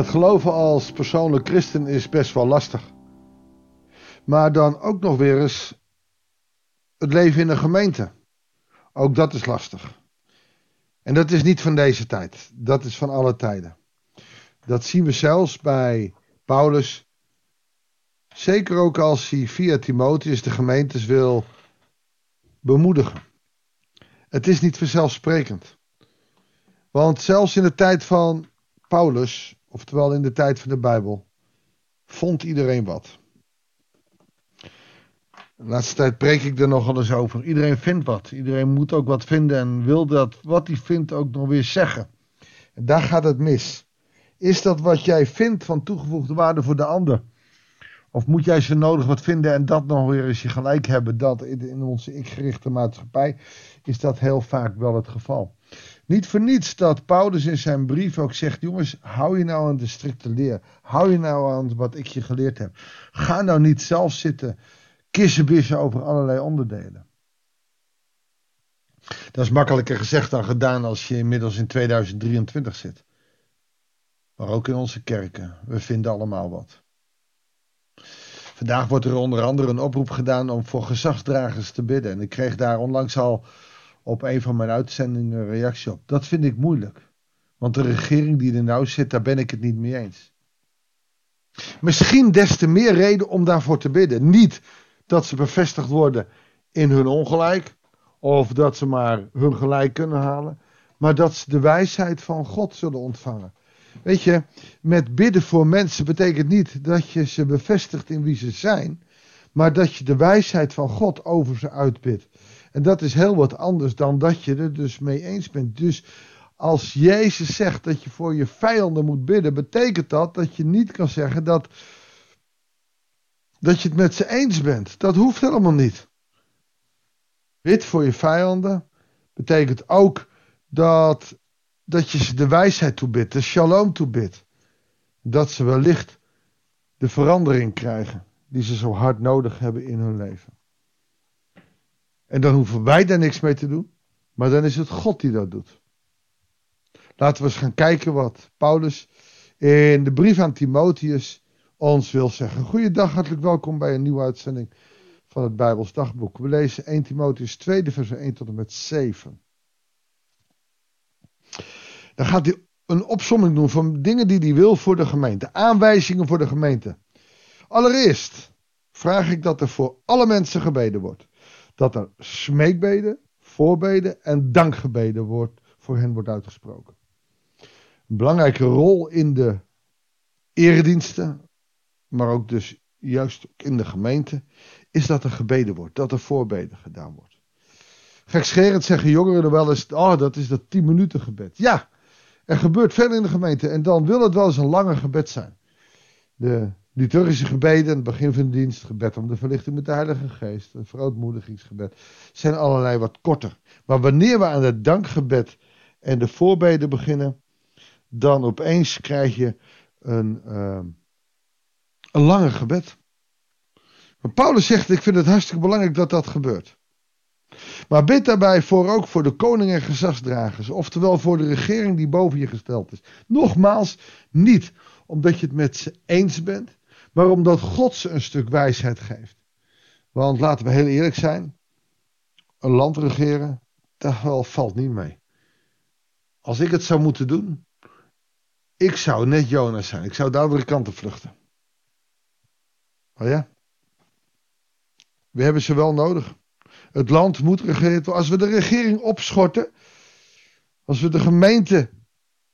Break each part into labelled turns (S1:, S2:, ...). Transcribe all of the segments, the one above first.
S1: Het geloven als persoonlijk christen is best wel lastig. Maar dan ook nog weer eens het leven in een gemeente. Ook dat is lastig. En dat is niet van deze tijd. Dat is van alle tijden. Dat zien we zelfs bij Paulus. Zeker ook als hij via Timotheus de gemeentes wil bemoedigen. Het is niet vanzelfsprekend. Want zelfs in de tijd van Paulus, oftewel in de tijd van de Bijbel, vond iedereen wat. De laatste tijd preek ik er nogal eens over. Iedereen vindt wat. Iedereen moet ook wat vinden en wil dat wat hij vindt ook nog weer zeggen. En daar gaat het mis. Is dat wat jij vindt van toegevoegde waarde voor de ander? Of moet jij ze nodig wat vinden en dat nog weer eens je gelijk hebben? Dat in onze ik-gerichte maatschappij is dat heel vaak wel het geval. Niet voor niets dat Paulus in zijn brief ook zegt: jongens, hou je nou aan de strikte leer. Hou je nou aan wat ik je geleerd heb. Ga nou niet zelf zitten kissenbissen over allerlei onderdelen. Dat is makkelijker gezegd dan gedaan als je inmiddels in 2023 zit. Maar ook in onze kerken. We vinden allemaal wat. Vandaag wordt er onder andere een oproep gedaan om voor gezagsdragers te bidden. En ik kreeg daar onlangs al op een van mijn uitzendingen een reactie op. Dat vind ik moeilijk. Want de regering die er nou zit, daar ben ik het niet mee eens. Misschien des te meer reden om daarvoor te bidden. Niet dat ze bevestigd worden in hun ongelijk. Of dat ze maar hun gelijk kunnen halen. Maar dat ze de wijsheid van God zullen ontvangen. Weet je, met bidden voor mensen betekent niet dat je ze bevestigt in wie ze zijn. Maar dat je de wijsheid van God over ze uitbidt. En dat is heel wat anders dan dat je er dus mee eens bent. Dus als Jezus zegt dat je voor je vijanden moet bidden, betekent dat dat je niet kan zeggen dat, dat je het met ze eens bent. Dat hoeft helemaal niet. Bid voor je vijanden betekent ook dat, dat je ze de wijsheid toebidt, de shalom toebidt. Dat ze wellicht de verandering krijgen die ze zo hard nodig hebben in hun leven. En dan hoeven wij daar niks mee te doen. Maar dan is het God die dat doet. Laten we eens gaan kijken wat Paulus in de brief aan Timotheus ons wil zeggen. Goeiedag, hartelijk welkom bij een nieuwe uitzending van het Bijbels Dagboek. We lezen 1 Timotheus 2, vers 1 tot en met 7. Dan gaat hij een opsomming doen van dingen die hij wil voor de gemeente. Aanwijzingen voor de gemeente. Allereerst vraag ik dat er voor alle mensen gebeden wordt dat er smeekbeden, voorbeden en dankgebeden wordt, voor hen wordt uitgesproken. Een belangrijke rol in de erediensten, maar ook dus juist in de gemeente, is dat er gebeden wordt, dat er voorbeden gedaan wordt. Gekscherend zeggen jongeren er wel eens, oh dat is dat 10 minuten gebed. Ja, er gebeurt veel in de gemeente en dan wil het wel eens een lange gebed zijn. De liturgische gebeden, het begin van de dienst, gebed om de verlichting met de Heilige Geest, een verootmoedigingsgebed, zijn allerlei wat korter. Maar wanneer we aan het dankgebed en de voorbeden beginnen, dan opeens krijg je een, uh, een lange gebed. Maar Paulus zegt, ik vind het hartstikke belangrijk dat dat gebeurt. Maar bid daarbij voor ook voor de koning en gezagsdragers, oftewel voor de regering die boven je gesteld is. Nogmaals, niet omdat je het met ze eens bent, maar omdat God ze een stuk wijsheid geeft. Want laten we heel eerlijk zijn, een land regeren, dat valt niet mee. Als ik het zou moeten doen, ik zou net Jonas zijn. Ik zou de andere kant op vluchten. Oh ja? We hebben ze wel nodig. Het land moet geregeerd worden. Als we de regering opschorten, als we de gemeente,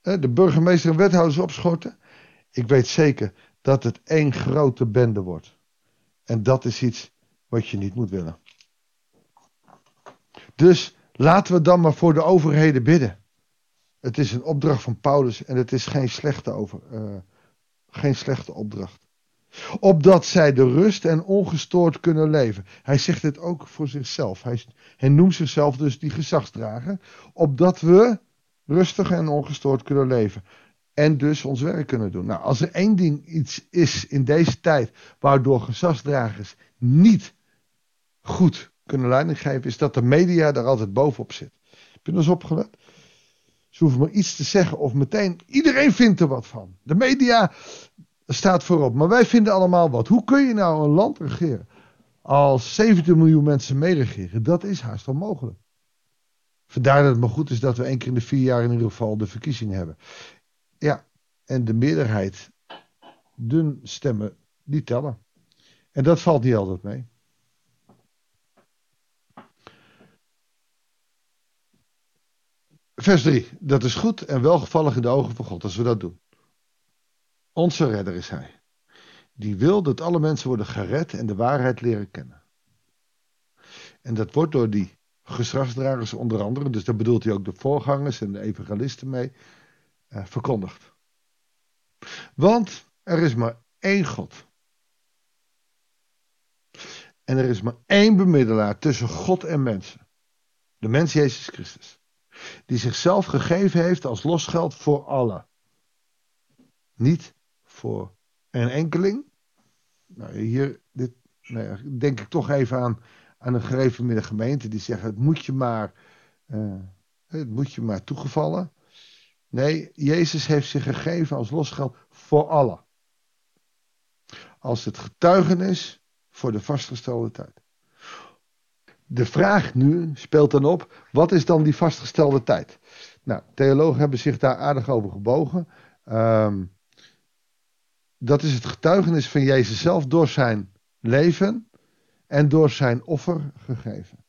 S1: de burgemeester en wethouders opschorten, ik weet zeker dat het één grote bende wordt. En dat is iets wat je niet moet willen. Dus laten we dan maar voor de overheden bidden. Het is een opdracht van Paulus en het is geen slechte, over, uh, geen slechte opdracht. Opdat zij de rust en ongestoord kunnen leven. Hij zegt dit ook voor zichzelf. Hij, hij noemt zichzelf dus die gezagsdrager. Opdat we rustig en ongestoord kunnen leven. En dus ons werk kunnen doen. Nou, als er één ding iets is in deze tijd waardoor gezagsdragers niet goed kunnen leiding geven, is dat de media daar altijd bovenop zit. Heb je er eens opgelet? Ze hoeven maar iets te zeggen of meteen iedereen vindt er wat van. De media staat voorop, maar wij vinden allemaal wat. Hoe kun je nou een land regeren als 17 miljoen mensen meeregeren? Dat is haast onmogelijk. Vandaar dat het maar goed is dat we één keer in de vier jaar in ieder geval de verkiezingen hebben. En de meerderheid, dun stemmen, die tellen. En dat valt niet altijd mee. Vers 3. Dat is goed en welgevallig in de ogen van God als we dat doen. Onze redder is Hij. Die wil dat alle mensen worden gered en de waarheid leren kennen. En dat wordt door die geslachtsdragers onder andere, dus daar bedoelt hij ook de voorgangers en de evangelisten mee, eh, verkondigd. Want er is maar één God. En er is maar één bemiddelaar tussen God en mensen. De mens Jezus Christus. Die zichzelf gegeven heeft als losgeld voor allen. Niet voor een enkeling. Nou, hier dit, nou denk ik toch even aan, aan een gereformeerde gemeente die zeggen: het moet je maar, uh, het moet je maar toegevallen. Nee, Jezus heeft zich gegeven als losgeld voor allen. Als het getuigenis voor de vastgestelde tijd. De vraag nu speelt dan op: wat is dan die vastgestelde tijd? Nou, theologen hebben zich daar aardig over gebogen. Um, dat is het getuigenis van Jezus zelf door zijn leven en door zijn offer gegeven.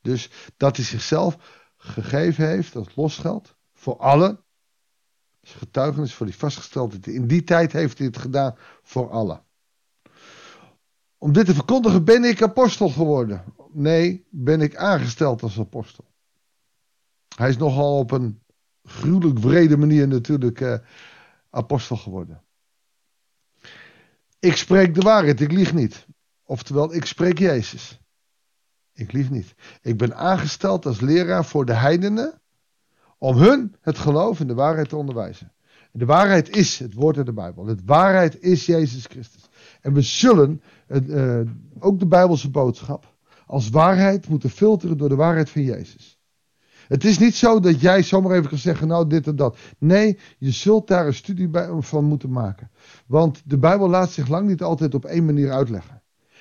S1: Dus dat hij zichzelf gegeven heeft als losgeld voor allen. Is getuigenis voor die vastgestelde. In die tijd heeft hij het gedaan voor allen. Om dit te verkondigen ben ik apostel geworden. Nee, ben ik aangesteld als apostel. Hij is nogal op een gruwelijk vrede manier natuurlijk eh, apostel geworden. Ik spreek de waarheid, ik lieg niet. Oftewel, ik spreek Jezus. Ik lieg niet. Ik ben aangesteld als leraar voor de heidenen om hun het geloof in de waarheid te onderwijzen. De waarheid is het woord uit de Bijbel. De waarheid is Jezus Christus. En we zullen uh, ook de Bijbelse boodschap als waarheid moeten filteren door de waarheid van Jezus. Het is niet zo dat jij zomaar even kan zeggen, nou dit en dat. Nee, je zult daar een studie van moeten maken. Want de Bijbel laat zich lang niet altijd op één manier uitleggen.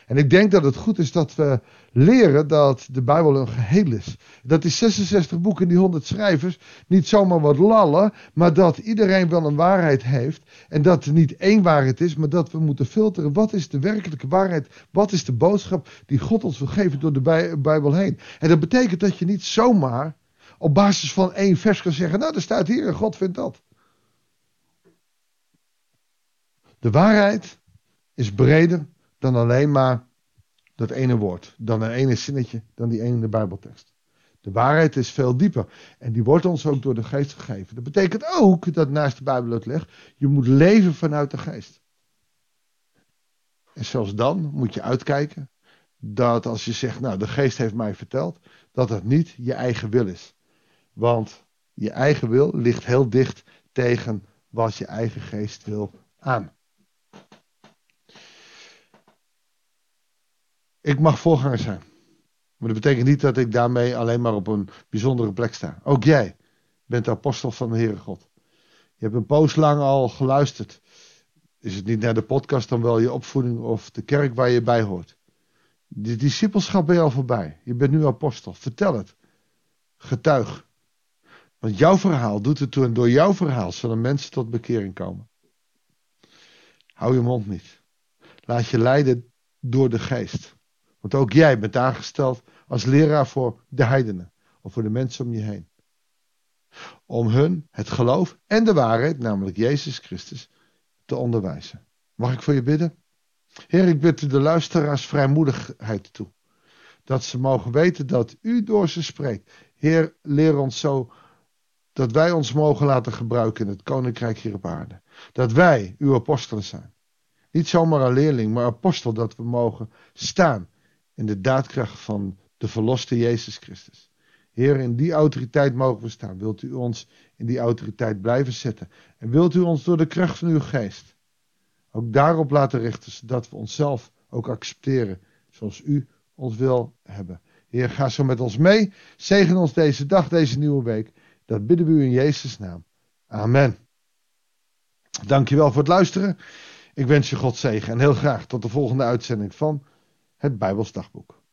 S1: En ik denk dat het goed is dat we leren dat de Bijbel een geheel is. Dat die 66 boeken en die 100 schrijvers niet zomaar wat lallen, maar dat iedereen wel een waarheid heeft. En dat er niet één waarheid is, maar dat we moeten filteren. Wat is de werkelijke waarheid? Wat is de boodschap die God ons wil geven door de Bijbel heen? En dat betekent dat je niet zomaar op basis van één vers kan zeggen, nou, er staat hier en God vindt dat. De waarheid is breder dan alleen maar dat ene woord, dan een ene zinnetje, dan die ene Bijbeltekst. De waarheid is veel dieper en die wordt ons ook door de geest gegeven. Dat betekent ook dat naast de Bijbel het legt, je moet leven vanuit de geest. En zelfs dan moet je uitkijken dat als je zegt, nou de geest heeft mij verteld, dat dat niet je eigen wil is. Want je eigen wil ligt heel dicht tegen wat je eigen geest wil aan. Ik mag voorganger zijn. Maar dat betekent niet dat ik daarmee alleen maar op een bijzondere plek sta. Ook jij bent apostel van de Heere God. Je hebt een poos lang al geluisterd. Is het niet naar de podcast dan wel je opvoeding of de kerk waar je bij hoort? De discipelschap ben je al voorbij. Je bent nu apostel. Vertel het. Getuig. Want jouw verhaal doet het toe en door jouw verhaal zullen mensen tot bekering komen. Hou je mond niet. Laat je leiden door de geest. Want ook jij bent aangesteld als leraar voor de heidenen. Of voor de mensen om je heen. Om hun het geloof en de waarheid, namelijk Jezus Christus, te onderwijzen. Mag ik voor je bidden? Heer, ik bid u de luisteraars vrijmoedigheid toe. Dat ze mogen weten dat u door ze spreekt. Heer, leer ons zo dat wij ons mogen laten gebruiken in het koninkrijk hier op aarde. Dat wij uw apostelen zijn. Niet zomaar een leerling, maar apostel dat we mogen staan in de daadkracht van de verloste Jezus Christus. Heer, in die autoriteit mogen we staan. Wilt u ons in die autoriteit blijven zetten? En wilt u ons door de kracht van uw geest ook daarop laten richten, zodat we onszelf ook accepteren zoals u ons wil hebben. Heer, ga zo met ons mee. Zegen ons deze dag, deze nieuwe week. Dat bidden we u in Jezus' naam. Amen. Dankjewel voor het luisteren. Ik wens je God zegen en heel graag tot de volgende uitzending van het Bijbels Dagboek.